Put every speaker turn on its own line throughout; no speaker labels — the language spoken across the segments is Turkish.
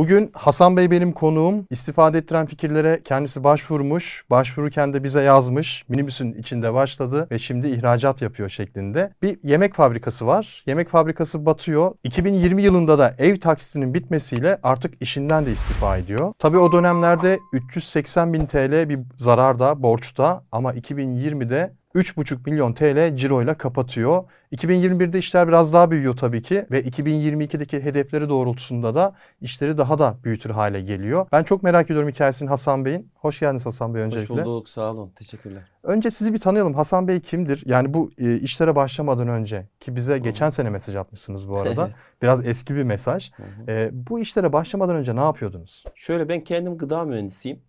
Bugün Hasan Bey benim konuğum. İstifade ettiren fikirlere kendisi başvurmuş. Başvururken de bize yazmış. Minibüsün içinde başladı ve şimdi ihracat yapıyor şeklinde. Bir yemek fabrikası var. Yemek fabrikası batıyor. 2020 yılında da ev taksitinin bitmesiyle artık işinden de istifa ediyor. Tabii o dönemlerde 380 bin TL bir zararda, borçta ama 2020'de 3,5 milyon TL ciroyla kapatıyor. 2021'de işler biraz daha büyüyor tabii ki ve 2022'deki hedefleri doğrultusunda da işleri daha da büyütür hale geliyor. Ben çok merak ediyorum hikayesini Hasan Bey'in. Hoş geldiniz Hasan Bey öncelikle.
Hoş bulduk sağ olun teşekkürler.
Önce sizi bir tanıyalım. Hasan Bey kimdir? Yani bu e, işlere başlamadan önce ki bize geçen sene mesaj atmışsınız bu arada. Biraz eski bir mesaj. E, bu işlere başlamadan önce ne yapıyordunuz?
Şöyle ben kendim gıda mühendisiyim.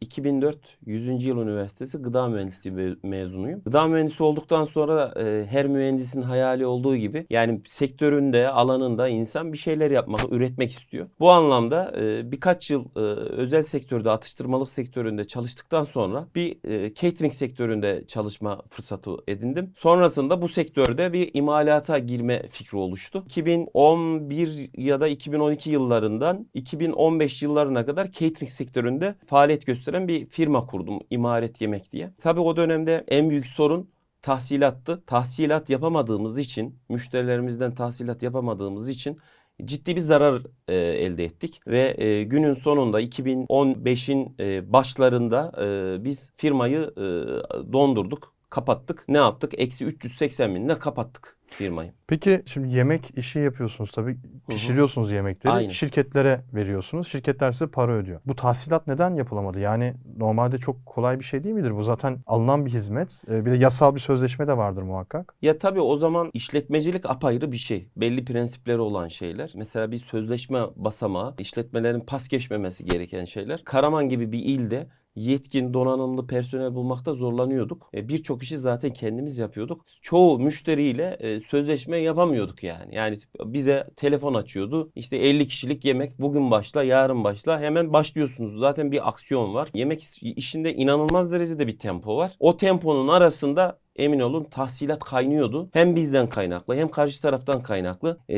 2004 100. Yıl Üniversitesi Gıda Mühendisliği mezunuyum. Gıda mühendisi olduktan sonra e, her mühendisin hayali olduğu gibi yani sektöründe, alanında insan bir şeyler yapmak, üretmek istiyor. Bu anlamda e, birkaç yıl e, özel sektörde, atıştırmalık sektöründe çalıştıktan sonra bir catering sektöründe çalışma fırsatı edindim. Sonrasında bu sektörde bir imalata girme fikri oluştu. 2011 ya da 2012 yıllarından 2015 yıllarına kadar catering sektöründe faaliyet gösteren bir firma kurdum. İmaret Yemek diye. Tabii o dönemde en büyük sorun tahsilattı. Tahsilat yapamadığımız için, müşterilerimizden tahsilat yapamadığımız için ciddi bir zarar e, elde ettik ve e, günün sonunda 2015'in e, başlarında e, biz firmayı e, dondurduk, kapattık. Ne yaptık? Eksi 380 binle kapattık firmayı.
Peki şimdi yemek işi yapıyorsunuz tabii. Pişiriyorsunuz yemekleri. Aynen. Şirketlere veriyorsunuz. Şirketler size para ödüyor. Bu tahsilat neden yapılamadı? Yani normalde çok kolay bir şey değil midir? Bu zaten alınan bir hizmet. Ee, bir de yasal bir sözleşme de vardır muhakkak.
Ya tabii o zaman işletmecilik apayrı bir şey. Belli prensipleri olan şeyler. Mesela bir sözleşme basamağı, işletmelerin pas geçmemesi gereken şeyler. Karaman gibi bir ilde yetkin, donanımlı personel bulmakta zorlanıyorduk. E, Birçok işi zaten kendimiz yapıyorduk. Çoğu müşteriyle e, sözleşme yapamıyorduk yani. Yani bize telefon açıyordu. İşte 50 kişilik yemek bugün başla, yarın başla. Hemen başlıyorsunuz. Zaten bir aksiyon var. Yemek işinde inanılmaz derecede bir tempo var. O temponun arasında emin olun tahsilat kaynıyordu. Hem bizden kaynaklı hem karşı taraftan kaynaklı. E,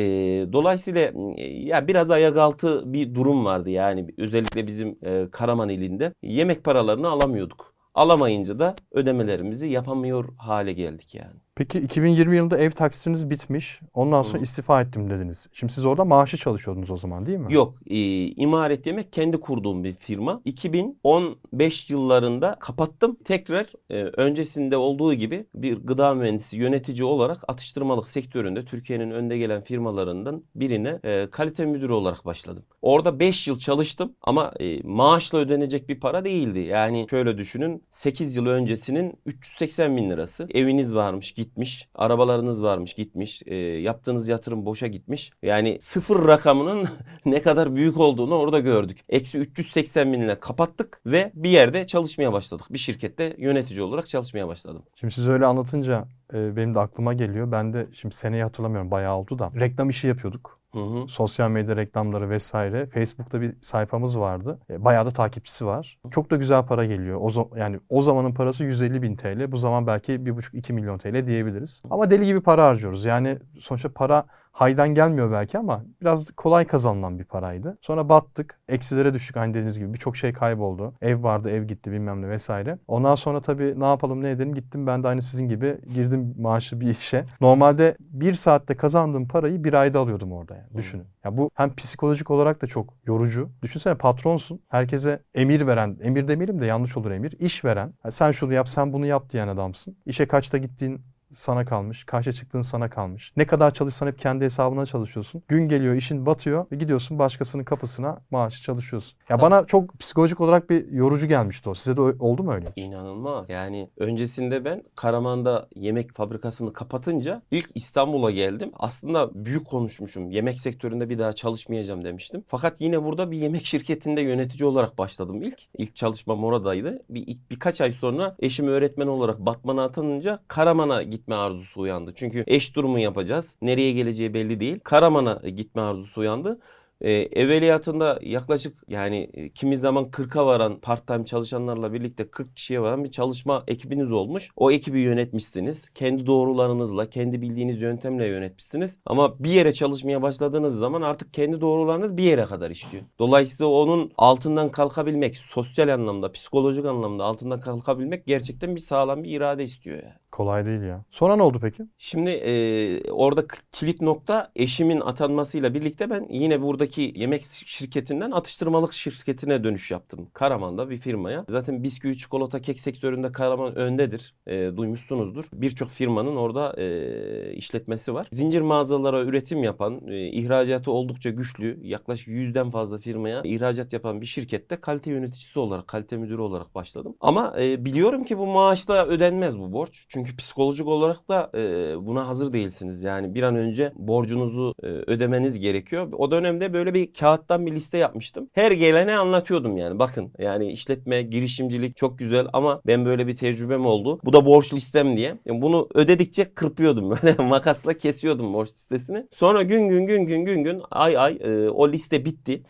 dolayısıyla e, ya biraz ayak altı bir durum vardı yani özellikle bizim e, Karaman ilinde. Yemek paralarını alamıyorduk. Alamayınca da ödemelerimizi yapamıyor hale geldik yani.
Peki 2020 yılında ev taksitiniz bitmiş. Ondan sonra Hı. istifa ettim dediniz. Şimdi siz orada maaşı çalışıyordunuz o zaman değil mi?
Yok. E, imaret yemek kendi kurduğum bir firma. 2015 yıllarında kapattım. Tekrar e, öncesinde olduğu gibi bir gıda mühendisi yönetici olarak atıştırmalık sektöründe Türkiye'nin önde gelen firmalarından birine e, kalite müdürü olarak başladım. Orada 5 yıl çalıştım ama e, maaşla ödenecek bir para değildi. Yani şöyle düşünün 8 yıl öncesinin 380 bin lirası. Eviniz varmış, gitmiş. Arabalarınız varmış gitmiş. E, yaptığınız yatırım boşa gitmiş. Yani sıfır rakamının ne kadar büyük olduğunu orada gördük. Eksi 380 binle kapattık ve bir yerde çalışmaya başladık. Bir şirkette yönetici olarak çalışmaya başladım.
Şimdi siz öyle anlatınca e, benim de aklıma geliyor. Ben de şimdi seneyi hatırlamıyorum bayağı oldu da. Reklam işi yapıyorduk. Hı. Sosyal medya reklamları vesaire. Facebook'ta bir sayfamız vardı. E, bayağı da takipçisi var. Çok da güzel para geliyor. O yani o zamanın parası 150 bin TL. Bu zaman belki 1,5-2 milyon TL diyebiliriz. Ama deli gibi para harcıyoruz. Yani sonuçta para haydan gelmiyor belki ama biraz kolay kazanılan bir paraydı. Sonra battık. Eksilere düştük aynı dediğiniz gibi. Birçok şey kayboldu. Ev vardı, ev gitti bilmem ne vesaire. Ondan sonra tabii ne yapalım ne edelim gittim ben de aynı sizin gibi girdim maaşlı bir işe. Normalde bir saatte kazandığım parayı bir ayda alıyordum orada yani. Düşünün. Ya bu hem psikolojik olarak da çok yorucu. Düşünsene patronsun. Herkese emir veren, emir demeyelim de yanlış olur emir. İş veren. Yani sen şunu yap, sen bunu yap diyen adamsın. İşe kaçta gittiğin sana kalmış. Kaçta çıktığın sana kalmış. Ne kadar çalışsan hep kendi hesabına çalışıyorsun. Gün geliyor işin batıyor ve gidiyorsun başkasının kapısına maaşı çalışıyorsun. Ya bana çok psikolojik olarak bir yorucu gelmişti o. Size de oldu mu öyle?
İnanılmaz. Yani öncesinde ben Karaman'da yemek fabrikasını kapatınca ilk İstanbul'a geldim. Aslında büyük konuşmuşum. Yemek sektöründe bir daha çalışmayacağım demiştim. Fakat yine burada bir yemek şirketinde yönetici olarak başladım ilk. İlk çalışmam oradaydı. Bir, birkaç ay sonra eşim öğretmen olarak Batman'a atanınca Karaman'a gitme arzusu uyandı. Çünkü eş durumu yapacağız. Nereye geleceği belli değil. Karaman'a gitme arzusu uyandı. E, evveliyatında yaklaşık yani e, kimi zaman 40'a varan part-time çalışanlarla birlikte 40 kişiye varan bir çalışma ekibiniz olmuş. O ekibi yönetmişsiniz. Kendi doğrularınızla, kendi bildiğiniz yöntemle yönetmişsiniz. Ama bir yere çalışmaya başladığınız zaman artık kendi doğrularınız bir yere kadar işliyor. Dolayısıyla onun altından kalkabilmek, sosyal anlamda, psikolojik anlamda altından kalkabilmek gerçekten bir sağlam bir irade istiyor yani.
Kolay değil ya. Sonra ne oldu peki?
Şimdi e, orada kilit nokta eşimin atanmasıyla birlikte ben yine buradaki yemek şirketinden atıştırmalık şirketine dönüş yaptım. Karaman'da bir firmaya. Zaten bisküvi, çikolata, kek sektöründe Karaman öndedir. E, duymuşsunuzdur. Birçok firmanın orada e, işletmesi var. Zincir mağazalara üretim yapan, e, ihracatı oldukça güçlü, yaklaşık yüzden fazla firmaya ihracat yapan bir şirkette kalite yöneticisi olarak, kalite müdürü olarak başladım. Ama e, biliyorum ki bu maaşla ödenmez bu borç. Çünkü psikolojik olarak da e, buna hazır değilsiniz. Yani bir an önce borcunuzu e, ödemeniz gerekiyor. O dönemde böyle bir kağıttan bir liste yapmıştım. Her gelene anlatıyordum yani. Bakın yani işletme, girişimcilik çok güzel ama ben böyle bir tecrübem oldu. Bu da borç listem diye. Yani bunu ödedikçe kırpıyordum böyle makasla kesiyordum borç listesini. Sonra gün gün gün gün gün gün ay ay e, o liste bitti.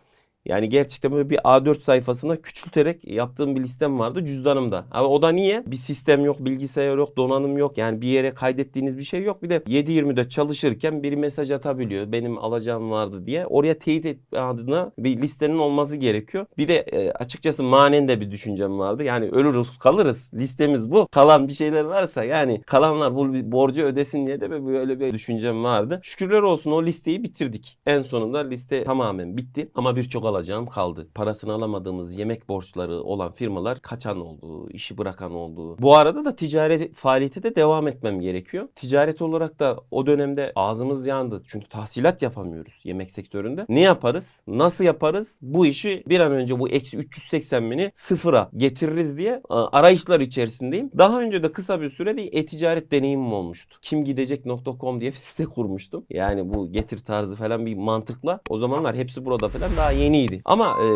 Yani gerçekten böyle bir A4 sayfasına küçülterek yaptığım bir listem vardı cüzdanımda. Ama o da niye? Bir sistem yok, bilgisayar yok, donanım yok. Yani bir yere kaydettiğiniz bir şey yok. Bir de 7-24 çalışırken biri mesaj atabiliyor. Benim alacağım vardı diye. Oraya teyit etme adına bir listenin olması gerekiyor. Bir de e, açıkçası manen de bir düşüncem vardı. Yani ölürüz kalırız. Listemiz bu. Kalan bir şeyler varsa yani kalanlar bu borcu ödesin diye de böyle bir düşüncem vardı. Şükürler olsun o listeyi bitirdik. En sonunda liste tamamen bitti. Ama birçok alacağım kaldı. Parasını alamadığımız yemek borçları olan firmalar kaçan oldu, işi bırakan oldu. Bu arada da ticari faaliyete de devam etmem gerekiyor. Ticaret olarak da o dönemde ağzımız yandı. Çünkü tahsilat yapamıyoruz yemek sektöründe. Ne yaparız? Nasıl yaparız? Bu işi bir an önce bu eksi 380 bini sıfıra getiririz diye arayışlar içerisindeyim. Daha önce de kısa bir süre bir e-ticaret deneyimim olmuştu. Kimgidecek.com diye bir site kurmuştum. Yani bu getir tarzı falan bir mantıkla. O zamanlar hepsi burada falan daha yeniydi. Ama e,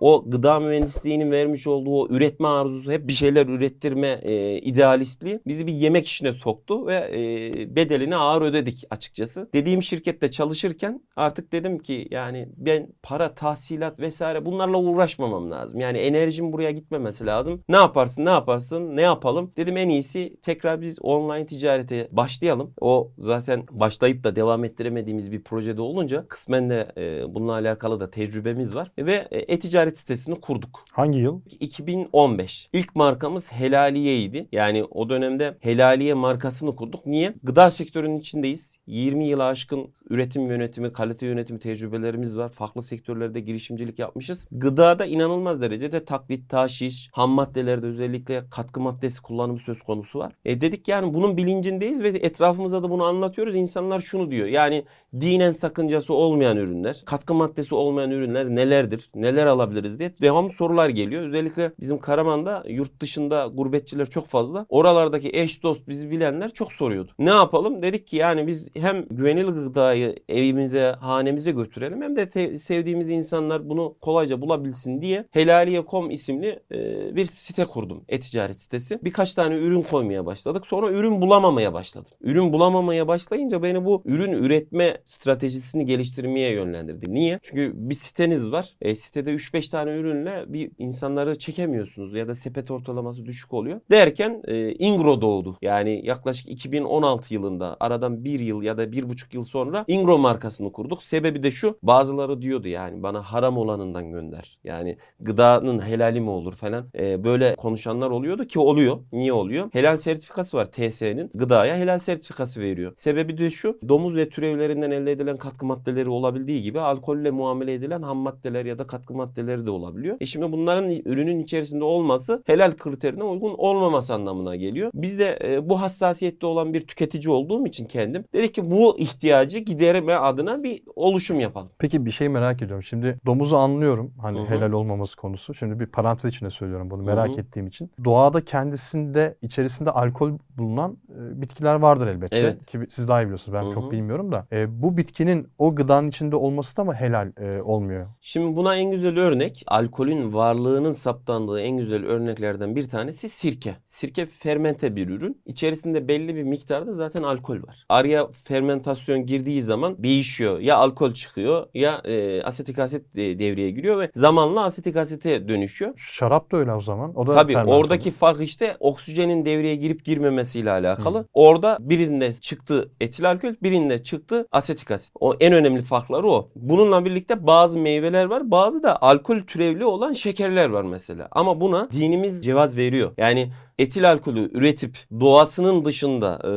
o gıda mühendisliğinin vermiş olduğu o üretme arzusu hep bir şeyler ürettirme e, idealistliği bizi bir yemek işine soktu ve e, bedelini ağır ödedik açıkçası. Dediğim şirkette çalışırken artık dedim ki yani ben para, tahsilat vesaire bunlarla uğraşmamam lazım. Yani enerjim buraya gitmemesi lazım. Ne yaparsın, ne yaparsın, ne yapalım? Dedim en iyisi tekrar biz online ticarete başlayalım. O zaten başlayıp da devam ettiremediğimiz bir projede olunca kısmen de e, bununla alakalı da tecrübemiz var ve e, e-ticaret sitesini kurduk.
Hangi yıl?
2015. İlk markamız Helaliye'ydi. Yani o dönemde Helaliye markasını kurduk. Niye? Gıda sektörünün içindeyiz. 20 yıla aşkın üretim yönetimi, kalite yönetimi tecrübelerimiz var. Farklı sektörlerde girişimcilik yapmışız. Gıdada inanılmaz derecede taklit, taşiş, ham maddelerde özellikle katkı maddesi kullanımı söz konusu var. E dedik yani bunun bilincindeyiz ve etrafımıza da bunu anlatıyoruz. İnsanlar şunu diyor. Yani dinen sakıncası olmayan ürünler, katkı maddesi olmayan ürünler nelerdir? Neler alabiliriz diye devamlı sorular geliyor. Özellikle bizim Karaman'da yurt dışında gurbetçiler çok fazla. Oralardaki eş dost bizi bilenler çok soruyordu. Ne yapalım? Dedik ki yani biz hem güvenilir gıdayı evimize, hanemize götürelim hem de sevdiğimiz insanlar bunu kolayca bulabilsin diye Helaliye.com isimli e, bir site kurdum. E-ticaret sitesi. Birkaç tane ürün koymaya başladık. Sonra ürün bulamamaya başladım. Ürün bulamamaya başlayınca beni bu ürün üretme stratejisini geliştirmeye yönlendirdi. Niye? Çünkü bir siteniz var. E, sitede 3-5 tane ürünle bir insanları çekemiyorsunuz ya da sepet ortalaması düşük oluyor. Derken e, Ingro doğdu. Yani yaklaşık 2016 yılında aradan bir yıl ya da bir buçuk yıl sonra Ingro markasını kurduk. Sebebi de şu. Bazıları diyordu yani bana haram olanından gönder. Yani gıdanın helali mi olur falan. E, böyle konuşanlar oluyordu ki oluyor. Niye oluyor? Helal sertifikası var TSE'nin. Gıdaya helal sertifikası veriyor. Sebebi de şu. Domuz ve türevlerinden elde edilen katkı maddeleri olabildiği gibi alkolle muamele edilen ham maddeler ya da katkı maddeleri de olabiliyor. E şimdi bunların ürünün içerisinde olması helal kriterine uygun olmaması anlamına geliyor. Biz de e, bu hassasiyette olan bir tüketici olduğum için kendim dedik ki bu ihtiyacı giderme adına bir oluşum yapalım.
Peki bir şey merak ediyorum. Şimdi domuzu anlıyorum. Hani
Hı hı.
helal olmaması konusu. Şimdi bir parantez içinde söylüyorum bunu merak
Hı hı.
ettiğim için. Doğada kendisinde içerisinde alkol bulunan e, bitkiler vardır elbette.
Evet.
Ki siz daha iyi biliyorsunuz. Ben
Hı hı.
çok bilmiyorum da. E, bu bitkinin o gıdanın içinde olması da mı helal e, olmuyor kullanıyor.
Şimdi buna en güzel örnek alkolün varlığının saptandığı en güzel örneklerden bir tanesi sirke. Sirke fermente bir ürün. İçerisinde belli bir miktarda zaten alkol var. Araya fermentasyon girdiği zaman değişiyor. Ya alkol çıkıyor ya e, asetik asit devreye giriyor ve zamanla asetik asite dönüşüyor.
Şarap da öyle o zaman. O da
Tabii
fermente.
oradaki fark işte oksijenin devreye girip girmemesiyle alakalı. Hı. Orada birinde çıktı etil alkol, birinde çıktı asetik asit. O en önemli farkları o. Bununla birlikte bazı meyveler var, bazı da alkol türevli olan şekerler var mesela. Ama buna dinimiz cevaz veriyor. Yani etil alkolü üretip doğasının dışında e,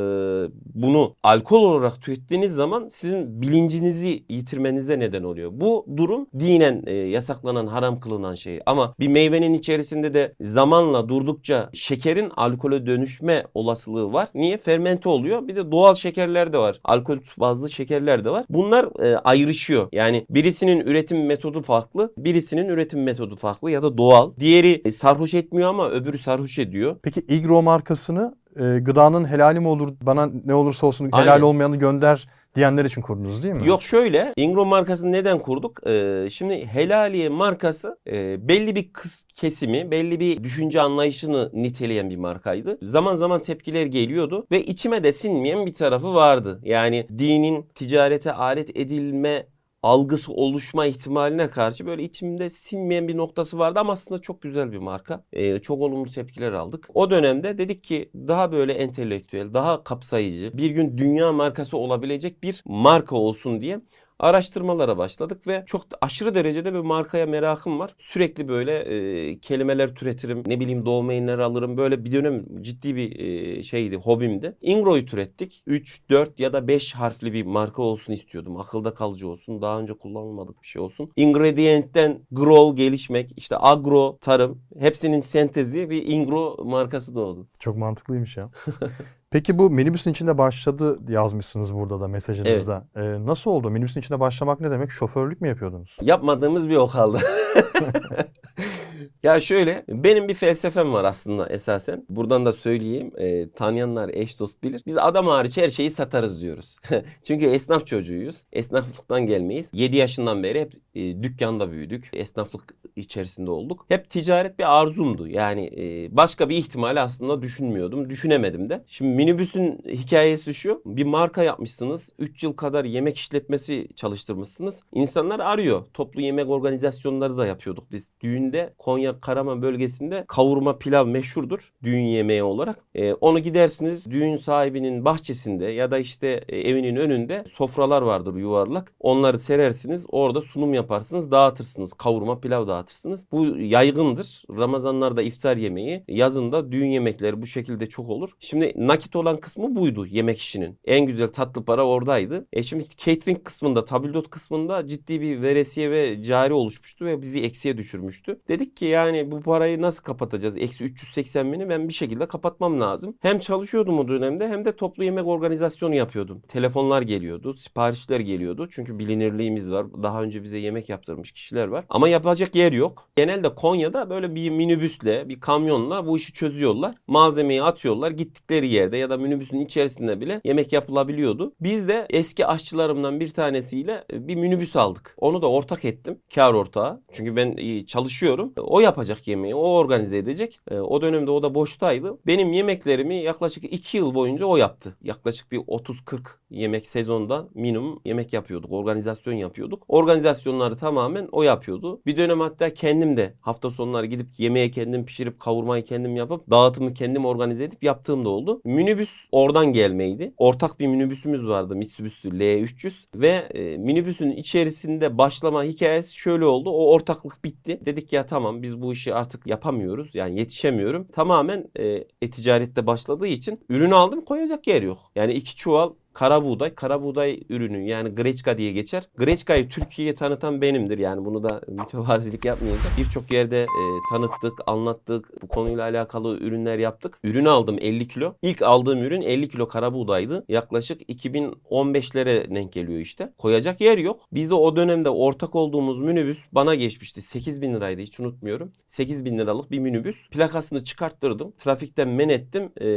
bunu alkol olarak tükettiğiniz zaman sizin bilincinizi yitirmenize neden oluyor. Bu durum dinen e, yasaklanan, haram kılınan şey. Ama bir meyvenin içerisinde de zamanla durdukça şekerin alkole dönüşme olasılığı var. Niye? Fermente oluyor. Bir de doğal şekerler de var. Alkol bazlı şekerler de var. Bunlar e, ayrışıyor. Yani birisinin üretim metodu farklı, birisinin üretim metodu farklı ya da doğal. Diğeri e, sarhoş etmiyor ama öbürü sarhoş ediyor.
Peki Igro markasını e, gıdanın helali mi olur bana ne olursa olsun helal
Aynen.
olmayanı gönder diyenler için kurdunuz değil mi?
Yok şöyle Ingro markasını neden kurduk? Ee, şimdi Helaliye markası e, belli bir kız kesimi, belli bir düşünce anlayışını niteleyen bir markaydı. Zaman zaman tepkiler geliyordu ve içime de sinmeyen bir tarafı vardı. Yani dinin ticarete alet edilme algısı oluşma ihtimaline karşı böyle içimde sinmeyen bir noktası vardı ama aslında çok güzel bir marka. Ee, çok olumlu tepkiler aldık. O dönemde dedik ki daha böyle entelektüel, daha kapsayıcı, bir gün dünya markası olabilecek bir marka olsun diye araştırmalara başladık ve çok aşırı derecede bir markaya merakım var. Sürekli böyle e, kelimeler türetirim. Ne bileyim domainler alırım. Böyle bir dönem ciddi bir e, şeydi, hobimdi. Ingro'yu türettik. 3, 4 ya da 5 harfli bir marka olsun istiyordum. Akılda kalıcı olsun. Daha önce kullanılmadık bir şey olsun. Ingredient'ten grow gelişmek, işte agro, tarım hepsinin sentezi bir Ingro markası doğdu.
Çok mantıklıymış ya. Peki bu minibüsün içinde başladı yazmışsınız burada da mesajınızda. Evet. Ee, nasıl oldu? Minibüsün içinde başlamak ne demek? Şoförlük mü yapıyordunuz?
Yapmadığımız bir o kaldı. ya şöyle benim bir felsefem var aslında esasen. Buradan da söyleyeyim. E, tanıyanlar eş dost bilir. Biz adam hariç her şeyi satarız diyoruz. Çünkü esnaf çocuğuyuz. Esnaflıktan gelmeyiz. 7 yaşından beri hep e, dükkanda büyüdük. Esnaflık içerisinde olduk. Hep ticaret bir arzumdu. Yani e, başka bir ihtimali aslında düşünmüyordum. Düşünemedim de. Şimdi minibüsün hikayesi şu. Bir marka yapmışsınız. 3 yıl kadar yemek işletmesi çalıştırmışsınız. İnsanlar arıyor. Toplu yemek organizasyonları da yapıyorduk biz. Düğünde Konya Karaman bölgesinde kavurma pilav meşhurdur. Düğün yemeği olarak. E, onu gidersiniz düğün sahibinin bahçesinde ya da işte e, evinin önünde sofralar vardır yuvarlak. Onları serersiniz. Orada sunum yaparsınız. Dağıtırsınız. Kavurma pilav dağıtırsınız. Bu yaygındır. Ramazanlarda iftar yemeği. Yazında düğün yemekleri bu şekilde çok olur. Şimdi nakit olan kısmı buydu yemek işinin. En güzel tatlı para oradaydı. E şimdi catering kısmında, tabldot kısmında ciddi bir veresiye ve cari oluşmuştu ve bizi eksiye düşürmüştü. Dedik ki yani bu parayı nasıl kapatacağız? Eksi 380 bini ben bir şekilde kapatmam lazım. Hem çalışıyordum o dönemde hem de toplu yemek organizasyonu yapıyordum. Telefonlar geliyordu, siparişler geliyordu. Çünkü bilinirliğimiz var. Daha önce bize yemek yaptırmış kişiler var. Ama yapacak yer yok. Genelde Konya'da böyle bir minibüsle, bir kamyonla bu işi çözüyorlar. Malzemeyi atıyorlar. Gittikleri yerde ya da minibüsün içerisinde bile yemek yapılabiliyordu. Biz de eski aşçılarımdan bir tanesiyle bir minibüs aldık. Onu da ortak ettim. Kar ortağı. Çünkü ben çalışıyorum. O yapacak yemeği, o organize edecek. E, o dönemde o da boştaydı. Benim yemeklerimi yaklaşık 2 yıl boyunca o yaptı. Yaklaşık bir 30-40 yemek sezonda minimum yemek yapıyorduk. Organizasyon yapıyorduk. Organizasyonları tamamen o yapıyordu. Bir dönem hatta kendim de hafta sonları gidip yemeğe kendim pişirip kavurmayı kendim yapıp dağıtımı kendim organize edip yaptığım da oldu. Minibüs oradan gelmeydi. Ortak bir minibüsümüz vardı Mitsubishi L300 ve e, minibüsün içerisinde başlama hikayesi şöyle oldu. O ortaklık bitti. Dedik ya tamam biz bu işi artık yapamıyoruz. Yani yetişemiyorum. Tamamen e, e-ticarette başladığı için ürünü aldım koyacak yer yok. Yani iki çuval kara buğday, kara buğday ürünü yani greçka diye geçer. Greçkayı Türkiye'ye tanıtan benimdir yani bunu da mütevazilik yapmayacağım. Birçok yerde e, tanıttık, anlattık. Bu konuyla alakalı ürünler yaptık. Ürün aldım 50 kilo. İlk aldığım ürün 50 kilo kara buğdaydı. Yaklaşık 2015'lere denk geliyor işte. Koyacak yer yok. Biz de o dönemde ortak olduğumuz minibüs bana geçmişti. 8 bin liraydı hiç unutmuyorum. 8 bin liralık bir minibüs. Plakasını çıkarttırdım. Trafikten men ettim. E,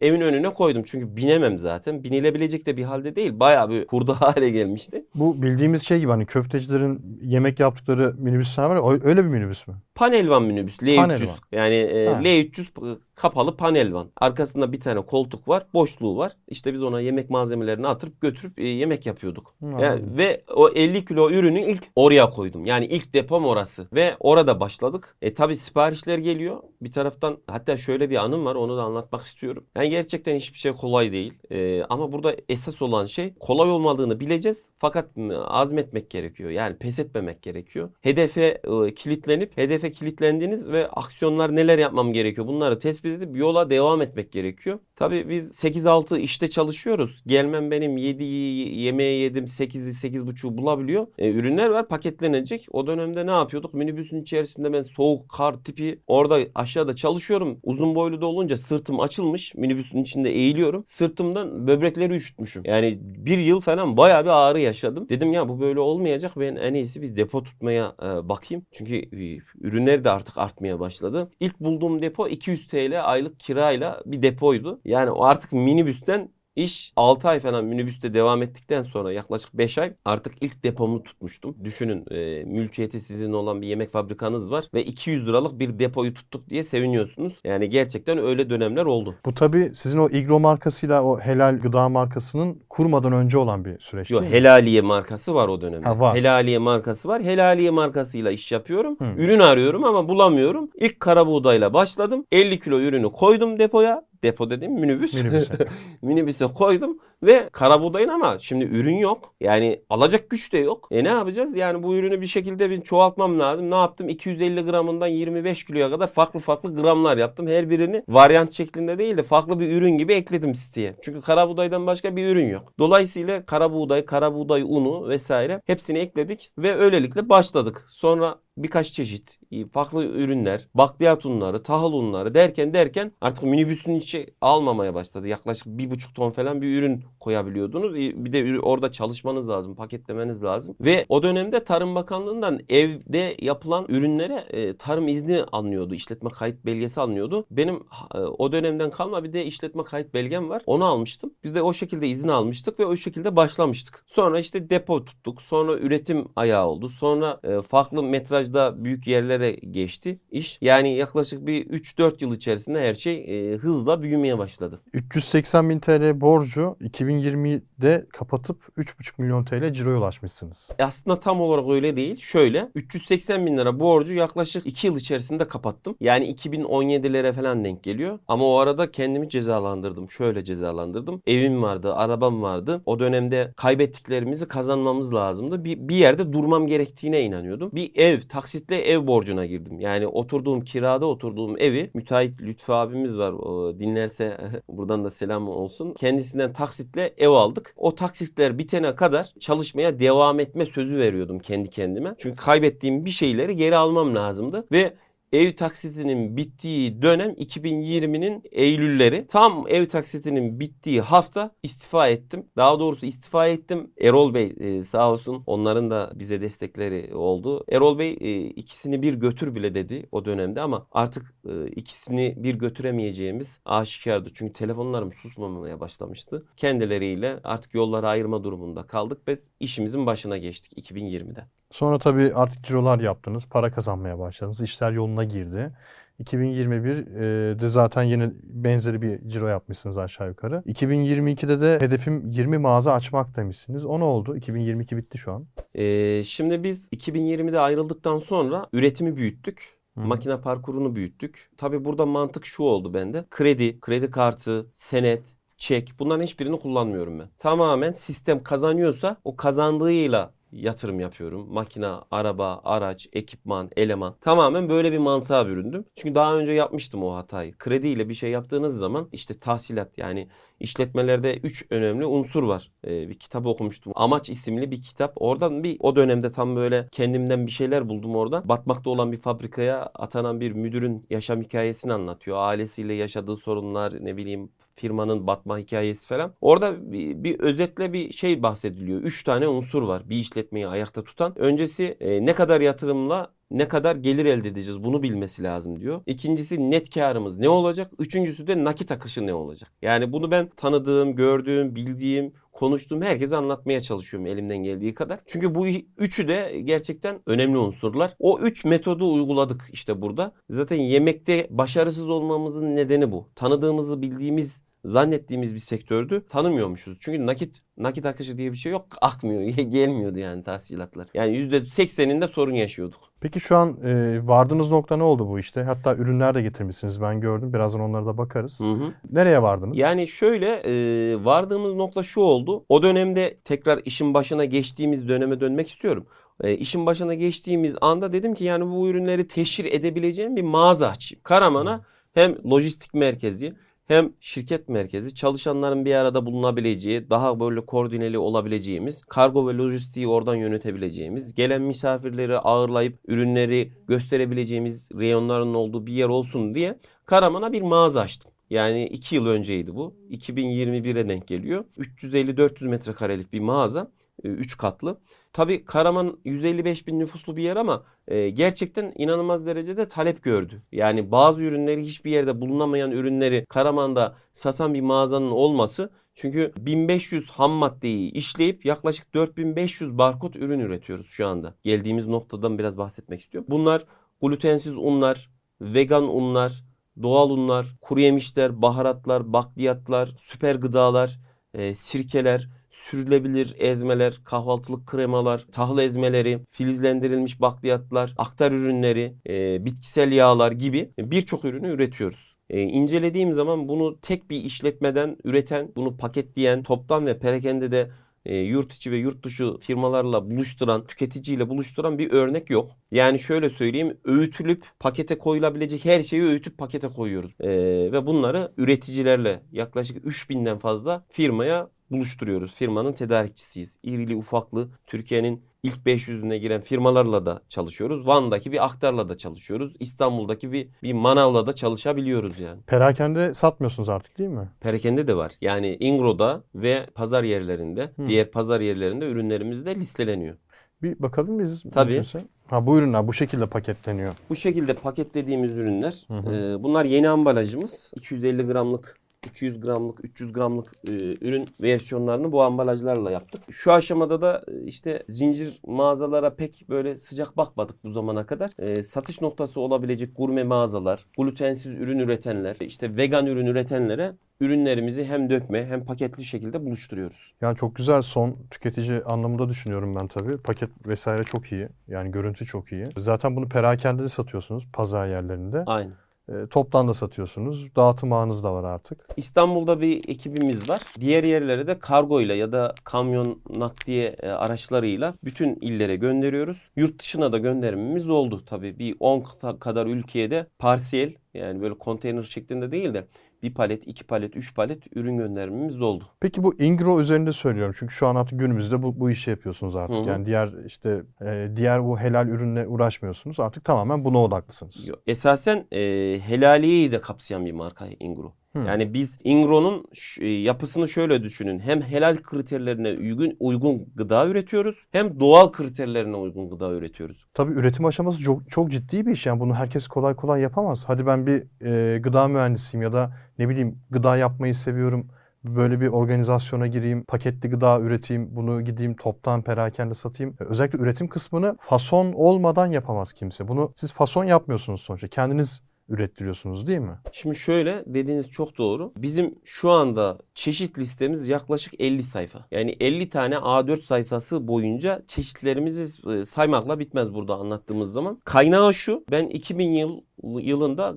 evin önüne koydum. Çünkü binemem zaten. Binilebilecek yenebilecek de bir halde değil. Bayağı bir hurda hale gelmişti.
Bu bildiğimiz şey gibi hani köftecilerin yemek yaptıkları minibüsler var ya öyle bir minibüs mü?
Panelvan minibüs L300.
Panelvan.
Yani e,
Ha.
L300 kapalı panelvan. Arkasında bir tane koltuk var, boşluğu var. İşte biz ona yemek malzemelerini atıp götürüp e, yemek yapıyorduk. Yani, ve o 50 kilo ürünü ilk oraya koydum. Yani ilk depom orası. Ve orada başladık. E tabi siparişler geliyor. Bir taraftan hatta şöyle bir anım var onu da anlatmak istiyorum. Yani gerçekten hiçbir şey kolay değil. E, ama burada esas olan şey kolay olmadığını bileceğiz. Fakat azmetmek gerekiyor. Yani pes etmemek gerekiyor. Hedefe e, kilitlenip hedefe kilitlendiğiniz ve aksiyonlar neler yapmam gerekiyor bunları tespit edip yola devam etmek gerekiyor. Tabii biz 8-6 işte çalışıyoruz. Gelmem benim 7 yemeği yedim 8'i 8.5'u bulabiliyor. E, ürünler var paketlenecek. O dönemde ne yapıyorduk? Minibüsün içerisinde ben soğuk kar tipi orada aşağıda çalışıyorum. Uzun boylu da olunca sırtım açılmış. Minibüsün içinde eğiliyorum. Sırtımdan böbrekleri üşütmüşüm. Yani bir yıl falan bayağı bir ağrı yaşadım. Dedim ya bu böyle olmayacak. Ben en iyisi bir depo tutmaya e, bakayım. Çünkü e, ürünler de artık artmaya başladı. İlk bulduğum depo 200 TL aylık kirayla bir depoydu. Yani o artık minibüsten İş 6 ay falan minibüste devam ettikten sonra yaklaşık 5 ay artık ilk depomu tutmuştum. Düşünün e, mülkiyeti sizin olan bir yemek fabrikanız var ve 200 liralık bir depoyu tuttuk diye seviniyorsunuz. Yani gerçekten öyle dönemler oldu.
Bu tabii sizin o Igro markasıyla o helal gıda markasının kurmadan önce olan bir süreç
Yok? Helaliye markası var o dönemde.
Ha, var.
Helaliye markası var. Helaliye markasıyla iş yapıyorum.
Hı.
Ürün arıyorum ama bulamıyorum. İlk kara buğdayla başladım. 50 kilo ürünü koydum depoya. Depo dediğim minibüs.
Minibüse.
Minibüse koydum ve kara buğdayın ama şimdi ürün yok. Yani alacak güç de yok. E ne yapacağız? Yani bu ürünü bir şekilde bir çoğaltmam lazım. Ne yaptım? 250 gramından 25 kiloya kadar farklı farklı gramlar yaptım. Her birini varyant şeklinde değil de farklı bir ürün gibi ekledim siteye. Çünkü kara buğdaydan başka bir ürün yok. Dolayısıyla kara buğday, kara buğday unu vesaire hepsini ekledik ve öylelikle başladık. Sonra birkaç çeşit farklı ürünler, bakliyat unları, tahıl unları derken derken artık minibüsün içi almamaya başladı. Yaklaşık bir buçuk ton falan bir ürün koyabiliyordunuz. Bir de orada çalışmanız lazım, paketlemeniz lazım. Ve o dönemde Tarım Bakanlığı'ndan evde yapılan ürünlere e, tarım izni alınıyordu. işletme kayıt belgesi alınıyordu. Benim e, o dönemden kalma bir de işletme kayıt belgem var. Onu almıştım. Biz de o şekilde izin almıştık ve o şekilde başlamıştık. Sonra işte depo tuttuk. Sonra üretim ayağı oldu. Sonra e, farklı metrajda büyük yerlere geçti iş. Yani yaklaşık bir 3-4 yıl içerisinde her şey e, hızla büyümeye başladı.
380 bin TL borcu 2020'de kapatıp 3,5 milyon TL ciroya ulaşmışsınız.
E Aslında tam olarak öyle değil. Şöyle 380 bin lira borcu yaklaşık 2 yıl içerisinde kapattım. Yani 2017'lere falan denk geliyor. Ama o arada kendimi cezalandırdım. Şöyle cezalandırdım. Evim vardı, arabam vardı. O dönemde kaybettiklerimizi kazanmamız lazımdı. Bir, bir yerde durmam gerektiğine inanıyordum. Bir ev, taksitle ev borcuna girdim. Yani oturduğum kirada oturduğum evi müteahhit Lütfü abimiz var. O dinlerse buradan da selam olsun. Kendisinden taksitle ev aldık. O taksitler bitene kadar çalışmaya devam etme sözü veriyordum kendi kendime. Çünkü kaybettiğim bir şeyleri geri almam lazımdı ve Ev taksitinin bittiği dönem 2020'nin Eylülleri. Tam ev taksitinin bittiği hafta istifa ettim. Daha doğrusu istifa ettim. Erol Bey e, sağ olsun onların da bize destekleri oldu. Erol Bey e, ikisini bir götür bile dedi o dönemde ama artık e, ikisini bir götüremeyeceğimiz aşikardı. Çünkü telefonlarım susmamaya başlamıştı. Kendileriyle artık yolları ayırma durumunda kaldık. Biz işimizin başına geçtik 2020'de.
Sonra tabii artık cirolar yaptınız, para kazanmaya başladınız, işler yoluna girdi. 2021'de zaten yine benzeri bir ciro yapmışsınız aşağı yukarı. 2022'de de hedefim 20 mağaza açmak demişsiniz. O ne oldu? 2022 bitti şu an.
Ee, şimdi biz 2020'de ayrıldıktan sonra üretimi büyüttük.
Hı.
Makine parkurunu büyüttük. Tabii burada mantık şu oldu bende. Kredi, kredi kartı, senet, çek bunların hiçbirini kullanmıyorum ben. Tamamen sistem kazanıyorsa o kazandığıyla yatırım yapıyorum. Makina, araba, araç, ekipman, eleman. Tamamen böyle bir mantığa büründüm. Çünkü daha önce yapmıştım o hatayı. Krediyle bir şey yaptığınız zaman işte tahsilat yani işletmelerde 3 önemli unsur var. Ee, bir kitap okumuştum. Amaç isimli bir kitap. Oradan bir o dönemde tam böyle kendimden bir şeyler buldum orada. Batmakta olan bir fabrikaya atanan bir müdürün yaşam hikayesini anlatıyor. Ailesiyle yaşadığı sorunlar, ne bileyim firmanın batma hikayesi falan. Orada bir, bir özetle bir şey bahsediliyor. Üç tane unsur var bir işletmeyi ayakta tutan. Öncesi e, ne kadar yatırımla ne kadar gelir elde edeceğiz bunu bilmesi lazım diyor. İkincisi net karımız ne olacak? Üçüncüsü de nakit akışı ne olacak? Yani bunu ben tanıdığım, gördüğüm, bildiğim, konuştuğum herkese anlatmaya çalışıyorum elimden geldiği kadar. Çünkü bu üçü de gerçekten önemli unsurlar. O üç metodu uyguladık işte burada. Zaten yemekte başarısız olmamızın nedeni bu. Tanıdığımızı bildiğimiz zannettiğimiz bir sektördü. Tanımıyormuşuz. Çünkü nakit nakit akışı diye bir şey yok. Akmıyor. Gelmiyordu yani tahsilatlar. Yani %80'inde sorun yaşıyorduk.
Peki şu an e, vardığınız nokta ne oldu bu işte? Hatta ürünler de getirmişsiniz ben gördüm. Birazdan onlara da bakarız.
Hı hı.
Nereye vardınız?
Yani şöyle e, vardığımız nokta şu oldu. O dönemde tekrar işin başına geçtiğimiz döneme dönmek istiyorum. E, işin başına geçtiğimiz anda dedim ki yani bu ürünleri teşhir edebileceğim bir mağaza açayım. Karaman'a hem lojistik merkezi hem şirket merkezi çalışanların bir arada bulunabileceği, daha böyle koordineli olabileceğimiz, kargo ve lojistiği oradan yönetebileceğimiz, gelen misafirleri ağırlayıp ürünleri gösterebileceğimiz reyonların olduğu bir yer olsun diye Karaman'a bir mağaza açtım. Yani 2 yıl önceydi bu. 2021'e denk geliyor. 350-400 metrekarelik bir mağaza. 3 katlı. Tabi Karaman 155 bin nüfuslu bir yer ama e, gerçekten inanılmaz derecede talep gördü. Yani bazı ürünleri hiçbir yerde bulunamayan ürünleri Karaman'da satan bir mağazanın olması çünkü 1500 ham maddeyi işleyip yaklaşık 4500 barkod ürün üretiyoruz şu anda. Geldiğimiz noktadan biraz bahsetmek istiyorum. Bunlar glutensiz unlar, vegan unlar, doğal unlar, kuru yemişler, baharatlar, bakliyatlar, süper gıdalar, e, sirkeler, sürülebilir ezmeler, kahvaltılık kremalar, tahıl ezmeleri, filizlendirilmiş bakliyatlar, aktar ürünleri, e, bitkisel yağlar gibi birçok ürünü üretiyoruz. E, incelediğim zaman bunu tek bir işletmeden üreten, bunu paketleyen, toptan ve perakende de e, yurt içi ve yurt dışı firmalarla buluşturan, tüketiciyle buluşturan bir örnek yok. Yani şöyle söyleyeyim, öğütülüp pakete koyulabilecek her şeyi öğütüp pakete koyuyoruz. E, ve bunları üreticilerle yaklaşık 3000'den fazla firmaya buluşturuyoruz. Firmanın tedarikçisiyiz. İrili ufaklı Türkiye'nin ilk 500'üne giren firmalarla da çalışıyoruz. Van'daki bir aktarla da çalışıyoruz. İstanbul'daki bir, bir manavla da çalışabiliyoruz yani.
Perakende satmıyorsunuz artık değil mi?
Perakende de var. Yani Ingro'da ve pazar yerlerinde, Hı. diğer pazar yerlerinde ürünlerimiz de listeleniyor.
Bir bakalım biz.
Tabii.
Mümkünse. Ha bu ürünler bu şekilde paketleniyor.
Bu şekilde paketlediğimiz ürünler. Hı hı. E, bunlar yeni ambalajımız. 250 gramlık 200 gramlık, 300 gramlık e, ürün versiyonlarını bu ambalajlarla yaptık. Şu aşamada da e, işte zincir mağazalara pek böyle sıcak bakmadık bu zamana kadar. E, satış noktası olabilecek gurme mağazalar, glutensiz ürün üretenler, işte vegan ürün üretenlere ürünlerimizi hem dökme hem paketli şekilde buluşturuyoruz.
Yani çok güzel son tüketici anlamında düşünüyorum ben tabii. Paket vesaire çok iyi. Yani görüntü çok iyi. Zaten bunu perakende de satıyorsunuz pazar yerlerinde.
Aynen.
E, toptan da satıyorsunuz. Dağıtım ağınız da var artık.
İstanbul'da bir ekibimiz var. Diğer yerlere de kargo ile ya da kamyon nakliye e, araçlarıyla bütün illere gönderiyoruz. Yurt dışına da gönderimimiz oldu tabii. Bir 10 kadar ülkeye de parsiyel yani böyle konteyner şeklinde değil de bir palet, iki palet, üç palet ürün göndermemiz oldu.
Peki bu Ingro üzerinde söylüyorum. Çünkü şu an artık günümüzde bu, bu işi yapıyorsunuz artık. Hı hı. Yani diğer işte e, diğer bu helal ürünle uğraşmıyorsunuz. Artık tamamen buna odaklısınız.
Esasen e, helaliyeyi de kapsayan bir marka Ingro. Hı. Yani biz Ingro'nun e, yapısını şöyle düşünün. Hem helal kriterlerine uygun uygun gıda üretiyoruz hem doğal kriterlerine uygun gıda üretiyoruz.
Tabii üretim aşaması çok çok ciddi bir iş. Yani bunu herkes kolay kolay yapamaz. Hadi ben bir e, gıda mühendisiyim ya da ne bileyim gıda yapmayı seviyorum. Böyle bir organizasyona gireyim, paketli gıda üreteyim, bunu gideyim toptan perakende satayım. E, özellikle üretim kısmını fason olmadan yapamaz kimse. Bunu siz fason yapmıyorsunuz sonuçta. Kendiniz ürettiriyorsunuz değil mi?
Şimdi şöyle dediğiniz çok doğru. Bizim şu anda çeşit listemiz yaklaşık 50 sayfa. Yani 50 tane A4 sayfası boyunca çeşitlerimizi e, saymakla bitmez burada anlattığımız zaman. Kaynağı şu. Ben 2000 yıl yılında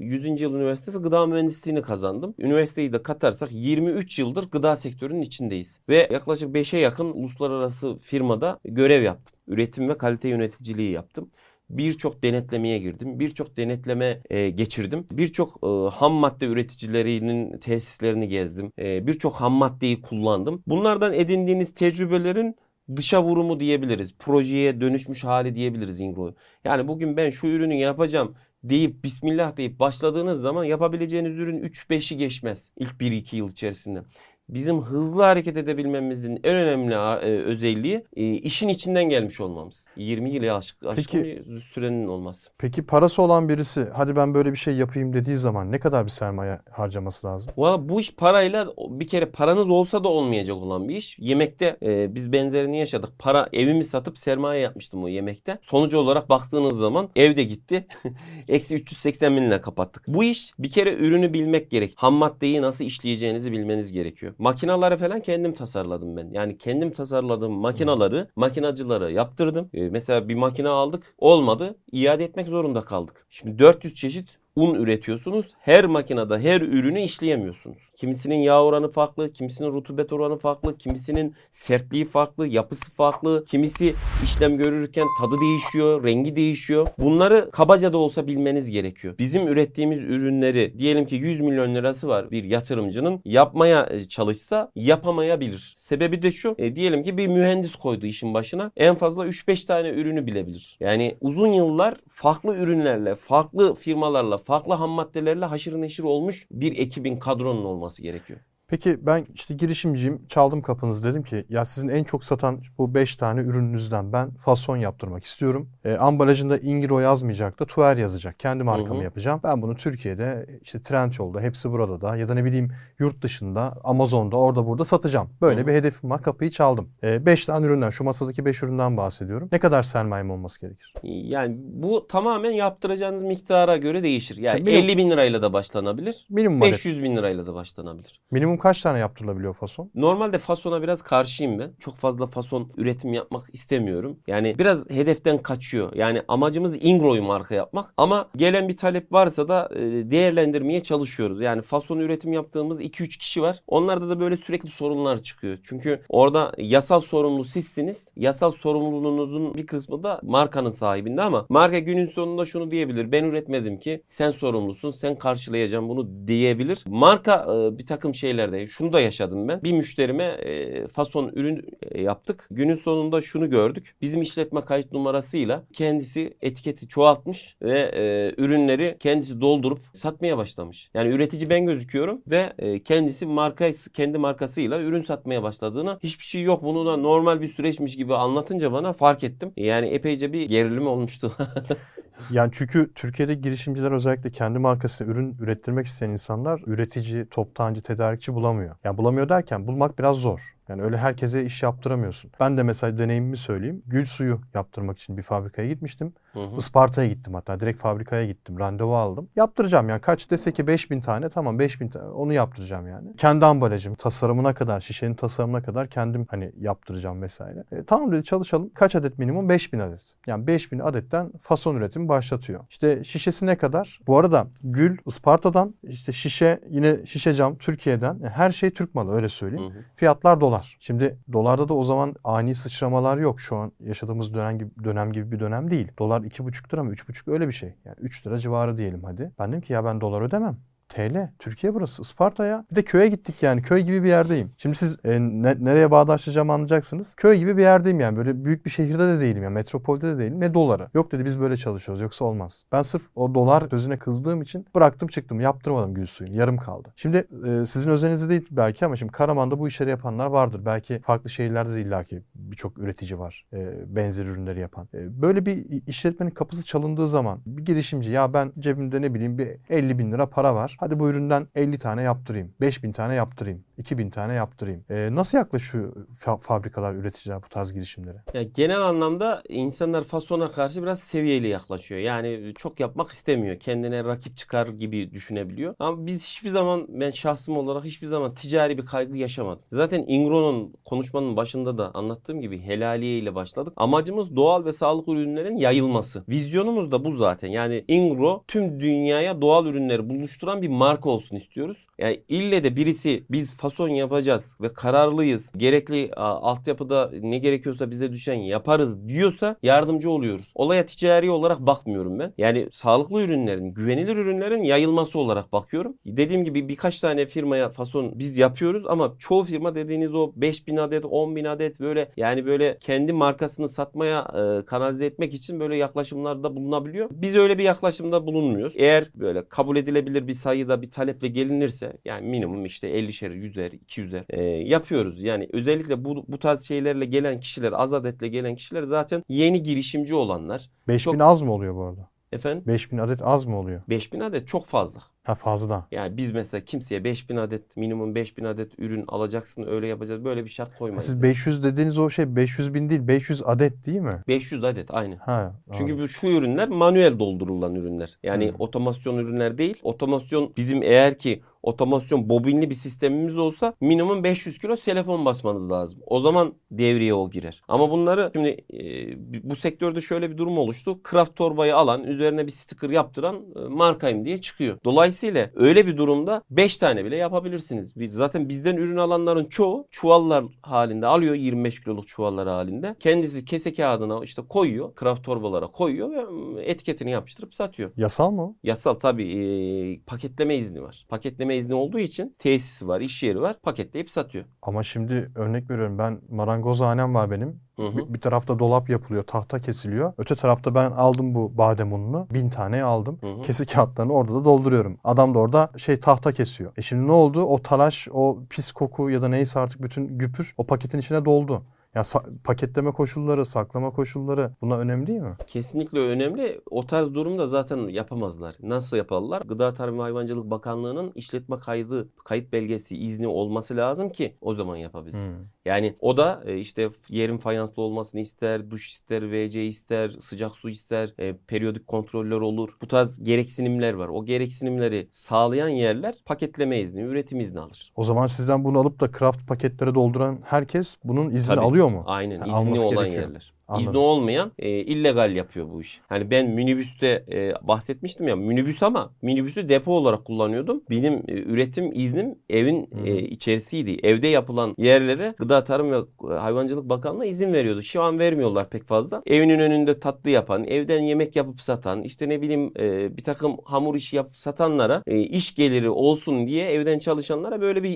100. Yıl Üniversitesi Gıda Mühendisliğini kazandım. Üniversiteyi de katarsak 23 yıldır gıda sektörünün içindeyiz. Ve yaklaşık 5'e yakın uluslararası firmada görev yaptım. Üretim ve kalite yöneticiliği yaptım birçok denetlemeye girdim. Birçok denetleme e, geçirdim. Birçok e, ham madde üreticilerinin tesislerini gezdim. E, birçok ham maddeyi kullandım. Bunlardan edindiğiniz tecrübelerin dışa vurumu diyebiliriz. Projeye dönüşmüş hali diyebiliriz Ingro'yu. Yani bugün ben şu ürünü yapacağım deyip bismillah deyip başladığınız zaman yapabileceğiniz ürün 3-5'i geçmez ilk 1-2 yıl içerisinde. Bizim hızlı hareket edebilmemizin en önemli e, özelliği e, işin içinden gelmiş olmamız. 20 yılı aşk, aşkın bir sürenin olması.
Peki parası olan birisi hadi ben böyle bir şey yapayım dediği zaman ne kadar bir sermaye harcaması lazım?
Valla bu iş parayla bir kere paranız olsa da olmayacak olan bir iş. Yemekte e, biz benzerini yaşadık. Para evimi satıp sermaye yapmıştım o yemekte. Sonucu olarak baktığınız zaman evde gitti. Eksi 380 binle kapattık. Bu iş bir kere ürünü bilmek gerek. Ham maddeyi nasıl işleyeceğinizi bilmeniz gerekiyor. Makinaları falan kendim tasarladım ben. Yani kendim tasarladığım makinaları makinacılara yaptırdım. Ee, mesela bir makine aldık olmadı. iade etmek zorunda kaldık. Şimdi 400 çeşit un üretiyorsunuz. Her makinede her ürünü işleyemiyorsunuz. Kimisinin yağ oranı farklı, kimisinin rutubet oranı farklı, kimisinin sertliği farklı, yapısı farklı, kimisi işlem görürken tadı değişiyor, rengi değişiyor. Bunları kabaca da olsa bilmeniz gerekiyor. Bizim ürettiğimiz ürünleri diyelim ki 100 milyon lirası var bir yatırımcının yapmaya e, çalışsa yapamayabilir. Sebebi de şu. E, diyelim ki bir mühendis koydu işin başına. En fazla 3-5 tane ürünü bilebilir. Yani uzun yıllar farklı ürünlerle, farklı firmalarla, farklı ham maddelerle haşır neşir olmuş bir ekibin kadronun olması gerekiyor.
Peki ben işte girişimciyim. Çaldım kapınızı dedim ki ya sizin en çok satan bu 5 tane ürününüzden ben fason yaptırmak istiyorum. E, ambalajında Ingro yazmayacak da Tuer yazacak. Kendi markamı hı hı. yapacağım. Ben bunu Türkiye'de işte Trendyol'da hepsi burada da ya da ne bileyim yurt dışında Amazon'da orada burada satacağım. Böyle hı hı. bir hedefim var. Kapıyı çaldım. 5 e, tane üründen şu masadaki 5 üründen bahsediyorum. Ne kadar sermayem olması gerekir?
Yani bu tamamen yaptıracağınız miktara göre değişir. Yani minimum, 50 bin lirayla da başlanabilir. Minimum 500 bin lirayla da başlanabilir.
Minimum kaç tane yaptırılabiliyor fason?
Normalde fasona biraz karşıyım ben. Çok fazla fason üretim yapmak istemiyorum. Yani biraz hedeften kaçıyor. Yani amacımız Ingro'yu marka yapmak. Ama gelen bir talep varsa da e, değerlendirmeye çalışıyoruz. Yani fason üretim yaptığımız 2-3 kişi var. Onlarda da böyle sürekli sorunlar çıkıyor. Çünkü orada yasal sorumlu sizsiniz. Yasal sorumluluğunuzun bir kısmı da markanın sahibinde ama marka günün sonunda şunu diyebilir. Ben üretmedim ki sen sorumlusun. Sen karşılayacaksın bunu diyebilir. Marka e, bir takım şeyler şeylerde şunu da yaşadım ben. Bir müşterime e, fason ürün e, yaptık. Günün sonunda şunu gördük. Bizim işletme kayıt numarasıyla kendisi etiketi çoğaltmış ve e, ürünleri kendisi doldurup satmaya başlamış. Yani üretici ben gözüküyorum ve e, kendisi marka kendi markasıyla ürün satmaya başladığını hiçbir şey yok. Bunu da normal bir süreçmiş gibi anlatınca bana fark ettim. Yani epeyce bir gerilim olmuştu.
Yani çünkü Türkiye'de girişimciler özellikle kendi markasına ürün ürettirmek isteyen insanlar üretici, toptancı, tedarikçi bulamıyor. Yani bulamıyor derken bulmak biraz zor. Yani öyle herkese iş yaptıramıyorsun. Ben de mesela deneyimimi söyleyeyim. Gül suyu yaptırmak için bir fabrikaya gitmiştim. Hı hı. Isparta'ya gittim hatta. Direkt fabrikaya gittim. Randevu aldım. Yaptıracağım yani. Kaç dese ki 5000 tane. Tamam 5000 tane. Onu yaptıracağım yani. Kendi ambalajım, tasarımına kadar, şişenin tasarımına kadar kendim hani yaptıracağım vesaire. E, tamam dedi çalışalım. Kaç adet minimum? 5000 adet. Yani 5000 adetten fason üretimi başlatıyor. İşte şişesi ne kadar? Bu arada gül Isparta'dan işte şişe yine şişe cam Türkiye'den. Yani her şey Türk malı öyle söyleyeyim. Hı hı. Fiyatlar dolar dolar. Şimdi dolarda da o zaman ani sıçramalar yok. Şu an yaşadığımız dönem gibi, dönem gibi bir dönem değil. Dolar 2,5 lira mı 3,5 öyle bir şey. Yani 3 lira civarı diyelim hadi. Ben dedim ki ya ben dolar ödemem. TL. Türkiye burası. Isparta'ya. Bir de köye gittik yani. Köy gibi bir yerdeyim. Şimdi siz e, ne, nereye bağdaşlayacağımı anlayacaksınız. Köy gibi bir yerdeyim yani. Böyle büyük bir şehirde de değilim yani. Metropolde de değilim. Ne doları. Yok dedi biz böyle çalışıyoruz. Yoksa olmaz. Ben sırf o dolar sözüne kızdığım için bıraktım çıktım. Yaptırmadım gül suyunu. Yarım kaldı. Şimdi e, sizin özelinizde değil belki ama şimdi Karaman'da bu işleri yapanlar vardır. Belki farklı şehirlerde de illaki birçok üretici var. E, benzer ürünleri yapan. E, böyle bir işletmenin kapısı çalındığı zaman bir girişimci ya ben cebimde ne bileyim bir 50 bin lira para var. Hadi bu üründen 50 tane yaptırayım. 5000 tane yaptırayım. 2000 tane yaptırayım. E, nasıl yaklaşıyor fa- fabrikalar, üreticiler bu tarz girişimlere?
Ya genel anlamda insanlar fasona karşı biraz seviyeli yaklaşıyor. Yani çok yapmak istemiyor. Kendine rakip çıkar gibi düşünebiliyor. Ama biz hiçbir zaman ben şahsım olarak hiçbir zaman ticari bir kaygı yaşamadım. Zaten Ingro'nun konuşmanın başında da anlattığım gibi helaliye ile başladık. Amacımız doğal ve sağlıklı ürünlerin yayılması. Vizyonumuz da bu zaten. Yani Ingro tüm dünyaya doğal ürünleri buluşturan bir marka olsun istiyoruz. Yani ille de birisi biz fason yapacağız ve kararlıyız. Gerekli a, altyapıda ne gerekiyorsa bize düşen yaparız diyorsa yardımcı oluyoruz. Olaya ticari olarak bakmıyorum ben. Yani sağlıklı ürünlerin, güvenilir ürünlerin yayılması olarak bakıyorum. Dediğim gibi birkaç tane firmaya fason biz yapıyoruz ama çoğu firma dediğiniz o 5000 adet, 10 bin adet böyle yani böyle kendi markasını satmaya e, kanalize etmek için böyle yaklaşımlarda bulunabiliyor. Biz öyle bir yaklaşımda bulunmuyoruz. Eğer böyle kabul edilebilir bir sayıda bir taleple gelinirse yani minimum işte 50'şer, 100'er, 200'er e, yapıyoruz. Yani özellikle bu, bu tarz şeylerle gelen kişiler, az adetle gelen kişiler zaten yeni girişimci olanlar.
5000
Çok-
az mı oluyor bu arada?
Efendim
5000 adet az mı oluyor?
5000 adet çok fazla.
Ha fazla.
Yani biz mesela kimseye 5000 adet minimum 5000 adet ürün alacaksın öyle yapacağız böyle bir şart koymayız.
Siz 500 dediğiniz o şey 500 bin değil 500 adet değil mi?
500 adet aynı.
Ha.
Çünkü bu şu ürünler manuel doldurulan ürünler. Yani
Hmm.
otomasyon ürünler değil. Otomasyon bizim eğer ki otomasyon bobinli bir sistemimiz olsa minimum 500 kilo telefon basmanız lazım. O zaman devreye o girer. Ama bunları şimdi e, bu sektörde şöyle bir durum oluştu. Kraft torbayı alan, üzerine bir sticker yaptıran e, markayım diye çıkıyor. Dolayısıyla öyle bir durumda 5 tane bile yapabilirsiniz. Zaten bizden ürün alanların çoğu çuvallar halinde alıyor 25 kiloluk çuvallar halinde. Kendisi kese kağıdına işte koyuyor. Kraft torbalara koyuyor ve etiketini yapıştırıp satıyor.
Yasal mı?
Yasal tabii e, paketleme izni var. Paketleme izni olduğu için tesisi var, iş yeri var. Paketleyip satıyor.
Ama şimdi örnek veriyorum ben marangozhanem var benim.
Hı hı.
Bir, tarafta dolap yapılıyor, tahta kesiliyor. Öte tarafta ben aldım bu badem ununu. Bin tane aldım.
Hı hı.
Kesi kağıtlarını orada da dolduruyorum. Adam da orada şey tahta kesiyor. E şimdi ne oldu? O talaş, o pis koku ya da neyse artık bütün güpür o paketin içine doldu. Ya paketleme koşulları, saklama koşulları buna önemli değil mi?
Kesinlikle önemli. O tarz durumda zaten yapamazlar. Nasıl yaparlar? Gıda Tarım ve Hayvancılık Bakanlığı'nın işletme kaydı, kayıt belgesi, izni olması lazım ki o zaman yapabilsin.
Hmm.
Yani o da e, işte yerin fayanslı olmasını ister, duş ister, WC ister, sıcak su ister, e, periyodik kontroller olur. Bu tarz gereksinimler var. O gereksinimleri sağlayan yerler paketleme izni, üretim izni alır.
O zaman sizden bunu alıp da craft paketlere dolduran herkes bunun izni
Tabii.
alıyor mu?
Aynen
Ha,
izni olan
gerekiyor.
yerler.
Anladım.
İzni olmayan e, illegal yapıyor bu iş. Hani ben minibüste e, bahsetmiştim ya minibüs ama minibüsü depo olarak kullanıyordum. Benim e, üretim iznim evin
hı.
e, içerisiydi. Evde yapılan yerlere Gıda Tarım ve Hayvancılık Bakanlığı izin veriyordu. Şu an vermiyorlar pek fazla. Evinin önünde tatlı yapan, evden yemek yapıp satan, işte ne bileyim e, bir takım hamur işi yapıp satanlara e, iş geliri olsun diye evden çalışanlara böyle bir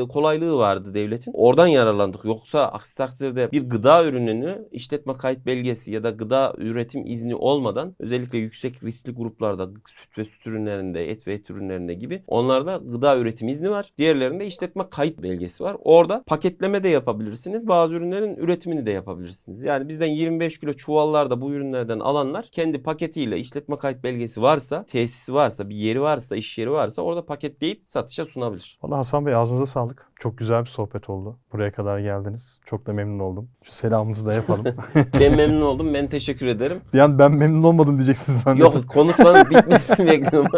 e, kolaylığı vardı devletin. Oradan yararlandık. Yoksa aksi takdirde bir gıda ürününü işletme kayıt belgesi ya da gıda üretim izni olmadan özellikle yüksek riskli gruplarda süt ve süt ürünlerinde, et ve et ürünlerinde gibi onlarda gıda üretim izni var. Diğerlerinde işletme kayıt belgesi var. Orada paketleme de yapabilirsiniz. Bazı ürünlerin üretimini de yapabilirsiniz. Yani bizden 25 kilo çuvallarda bu ürünlerden alanlar kendi paketiyle işletme kayıt belgesi varsa, tesisi varsa, bir yeri varsa, iş yeri varsa orada paketleyip satışa sunabilir.
Valla Hasan Bey ağzınıza sağlık. Çok güzel bir sohbet oldu. Buraya kadar geldiniz. Çok da memnun oldum. Şu selamımızı da yapalım.
Ben memnun oldum. Ben teşekkür ederim.
bir an ben memnun olmadım diyeceksiniz zannettim.
Yok konuşmanın bitmesini bekliyorum.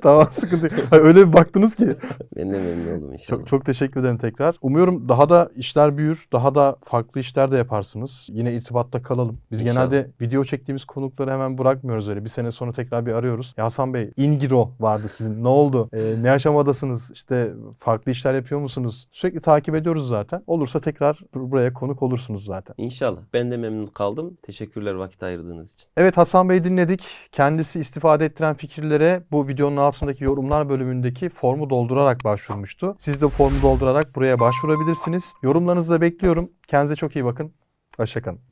tamam sıkıntı yok. Hayır, öyle bir baktınız ki.
ben de memnun oldum inşallah.
Çok, çok teşekkür ederim tekrar. Umuyorum daha da işler büyür. Daha da farklı işler de yaparsınız. Yine irtibatta kalalım. Biz
İnşallah.
genelde video çektiğimiz konukları hemen bırakmıyoruz öyle. Bir sene sonra tekrar bir arıyoruz. Ya Hasan Bey, Ingiro vardı sizin. Ne oldu? Ee, ne aşamadasınız? İşte farklı işler yapıyor musunuz? Sürekli takip ediyoruz zaten. Olursa tekrar bur- buraya konuk olursunuz zaten.
İnşallah. Ben de memnun kaldım. Teşekkürler vakit ayırdığınız için.
Evet Hasan Bey dinledik. Kendisi istifade ettiren fikirlere bu videonun altındaki yorumlar bölümündeki formu doldurarak başvurmuştu. Siz de formu doldurarak buraya başvurabilirsiniz. Yorumlarınızı da bekliyorum. Kendinize çok iyi bakın. Hoşçakalın.